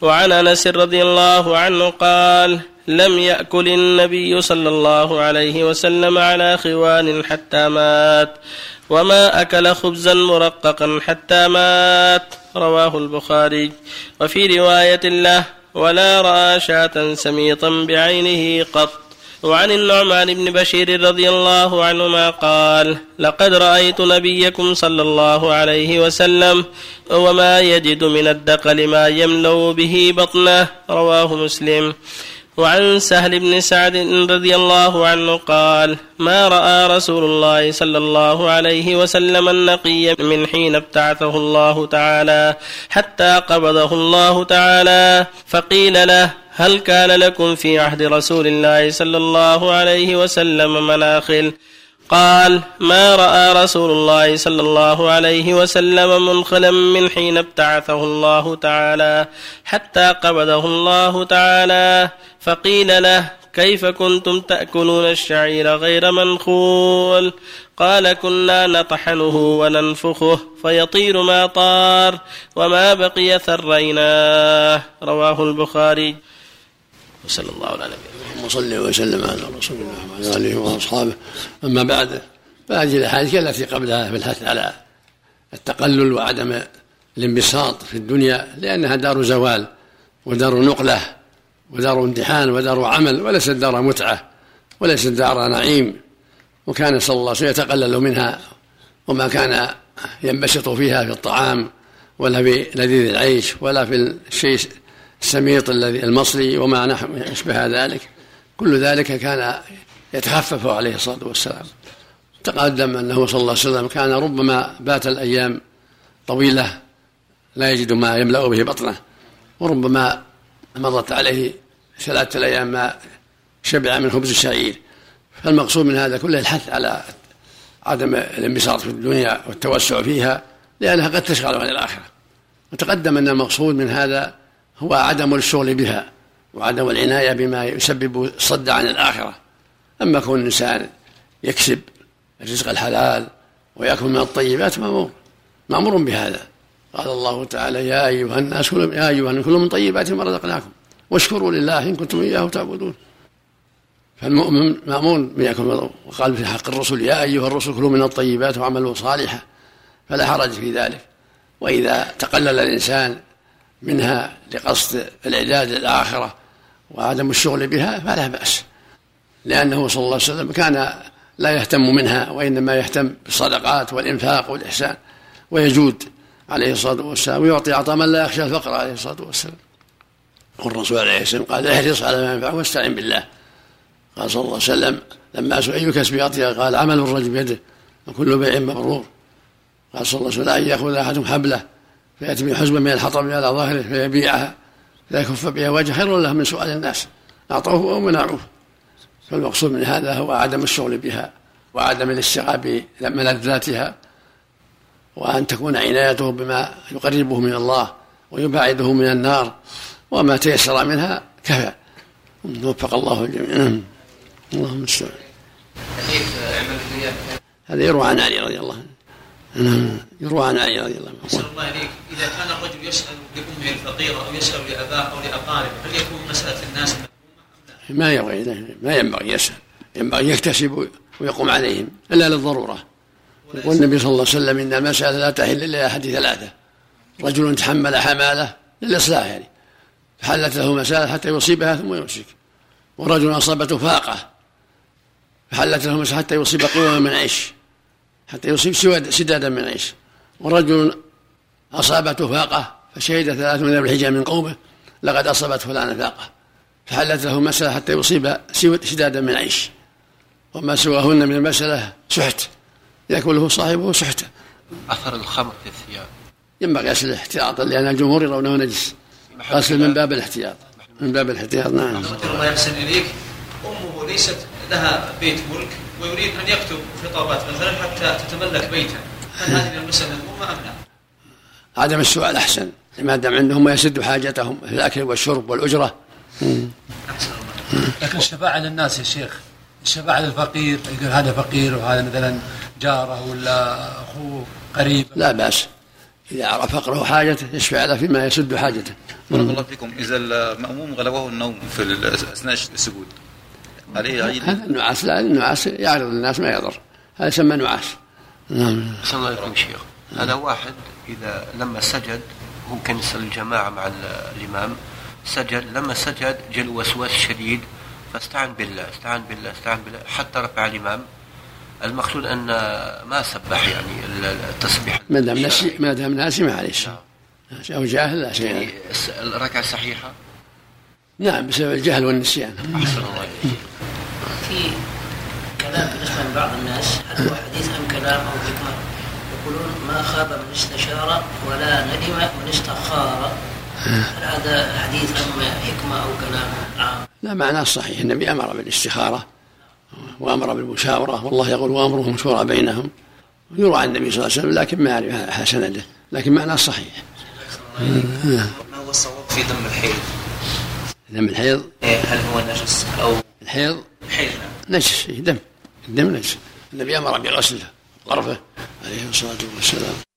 وعن أنس رضي الله عنه قال لم يأكل النبي صلى الله عليه وسلم على خوان حتى مات وما أكل خبزا مرققا حتى مات. رواه البخاري. وفي رواية له ولا رأى شاة سميطا بعينه قط. وعن النعمان بن بشير رضي الله عنهما قال لقد رأيت نبيكم صلى الله عليه وسلم وما يجد من الدقل ما يملأ به بطنه. رواه مسلم. وعن سهل بن سعد رضي الله عنه قال ما رأى رسول الله صلى الله عليه وسلم النقي من حين ابتعثه الله تعالى حتى قبضه الله تعالى فقيل له هل كان لكم في عهد رسول الله صلى الله عليه وسلم مناخل؟ قال ما رأى رسول الله صلى الله عليه وسلم منخلا من حين ابتعثه الله تعالى حتى قبضه الله تعالى. فقيل له كيف كنتم تأكلون الشعير غير منخول؟ قال كنا نطحنه وننفخه فيطير ما طار وما بقي ثريناه. رواه البخاري. وصلى الله على نبينا اللهم صل وسلم على رسول الله وعلى آله وأصحابه. أما بعد فهذه الأحاديث التي قبلها في الحث على التقلل وعدم الانبساط في الدنيا لأنها دار زوال ودار نقلة ودار امتحان ودار عمل وليست دار متعة وليست دار نعيم. وكان صلى الله عليه وسلم يتقلل منها وما كان ينبسط فيها في الطعام ولا في لذيذ العيش ولا في الشيء السميط الذي المصري وما نحو يشبه ذلك. كل ذلك كان يتخفف عليه الصلاة والسلام. تقدم أنه صلى الله عليه وسلم كان ربما بات الأيام طويلة لا يجد ما يملأ به بطنه وربما مضت عليه ثلاثة أيام ما شبع من خبز الشعير. فالمقصود من هذا كله الحث على عدم الانبساط في الدنيا والتوسع فيها لأنها قد تشغل عن الآخرة. وتقدم أن المقصود من هذا هو عدم الشغل بها وعدم العناية بما يسبب الصد عن الآخرة. أما كون الإنسان يكسب الرزق الحلال ويأكل من الطيبات مأمور مأمور بهذا. قال الله تعالى يا أيها الناس كلوا يا أيها الناس كلوا من طيبات ما رزقناكم واشكروا لله إن كنتم إياه تعبدون. فالمؤمن مأمور بيأكل وقال في حق الرسل يا أيها الرسل كلوا من الطيبات واعملوا صالحا. فلا حرج في ذلك. وإذا تقلل الإنسان منها لقصد الإعداد للآخرة وعدم الشغل بها فلا بأس. لأنه صلى الله عليه وسلم كان لا يهتم منها وإنما يهتم بالصدقات والإنفاق والإحسان. ويجود عليه الصلاة والسلام ويعطي عطاء من لا يخشى الفقر عليه الصلاة والسلام. والرسول عليه السلام قال احرص على ما ينفعك واستعن بالله. قال صلى الله عليه وسلم لما سئل أي كسب يعطي قال عمل الرجل بيده وكل بيع مبرور. قال صلى الله عليه وسلم أن يأخذ أحدهم حبله. فيأتي بحزمة من الحطب على ظهره فيبيعها. فيكف بها وجه خير له من سؤال الناس. أعطوه أو منعوه فالمقصود من هذا هو عدم الشغل بها وعدم الاشتغال بملذاتها وأن تكون عنايته بما يقربه من الله ويبعده من النار وما تيسر منها كفى. وفق الله الجميع. اللهم المستعان هذا يروى عن علي رضي الله عنه. يروى عن علي رضي الله عنه. الله إليك. إذا كان الرجل يسأل لأمه الفقيرة أو يسأل لأباه أو لأقاربه هل يكون مسألة الناس ما ينبغي ما ينبغي يسأل. ينبغي يكتسب ويقوم عليهم إلا للضرورة. يقول النبي صلى الله عليه وسلم إن المسألة لا تحل إلا احد ثلاثة. رجل تحمل حمالة للإصلاح يعني. فحلت له مسألة حتى يصيبها ثم يمسك. ورجل أصابته فاقة فحلت له مسألة حتى يصيب قوما من عيش. حتى يصيب سدادا من عيش ورجل أصابته فاقة فشهد ثلاث من الحجة من قومه لقد أصابت فلان فاقة. فحلت له مسألة حتى يصيب سدادا من عيش وما سواهن من المسألة سحت. يأكله صاحبه سحتا أثر الخمر في الثياب. ينبغي غسل احتياطا لأن الجمهور يرونه نجس. غسل من باب الاحتياط. من باب الاحتياط نعم. الله يحسن إليك. أمه ليست لها بيت ملك. ويريد أن يكتب خطابات مثلا حتى تتملك بيتا. هل هذه المسألة الأمة أم لا؟ عدم السؤال أحسن ما دام عندهم ما يسد حاجتهم في الأكل والشرب والأجرة. لكن الشفاعة للناس يا شيخ الشفاعة للفقير يقول هذا فقير وهذا مثلا جاره ولا أخوه قريب. لا بأس. إذا عرف فقره حاجته يشفع له فيما يسد حاجته. بارك الله فيكم. إذا المأموم غلبه النوم في اثناء السجود. عليه هذا النعاس لا النعاس يعرض الناس ما يضر. هذا يسمى نعاس. نعم. أحسن الله عليكم يا شيخ. هذا واحد إذا لما سجد هو كان يصلي الجماعة مع ال- الإمام سجد لما سجد جاء وسواس شديد فاستعن بالله استعن بالله استعن بالله حتى رفع الإمام. المقصود أن ما سبح يعني ال- التسبيح. ما دام الشرعي. ما دام ناسي ما عليه شيء. أو جاهل لا شيء. يعني الركعة صحيحة؟ نعم بسبب الجهل والنسيان. أحسن الله في كلام بالنسبة لبعض الناس هل هو حديث أم كلام أو حكمة؟ يقولون ما خاب من استشار ولا ندم من استخار. هل هذا حديث أم حكمة أو كلام عام؟ لا معناه صحيح. النبي أمر بالاستخارة وأمر بالمشاورة. والله يقول وامرهم شورى بينهم. يروى عن النبي صلى الله عليه وسلم لكن ما اعرف سنده لكن معناه صحيح. ما هو الصواب في دم الحيض؟ دم الحيض؟ إيه، هل هو نجس أو الحيض؟ نجس دم. الدم نجس. النبي أمر بغسله طرفه عليه الصلاة والسلام.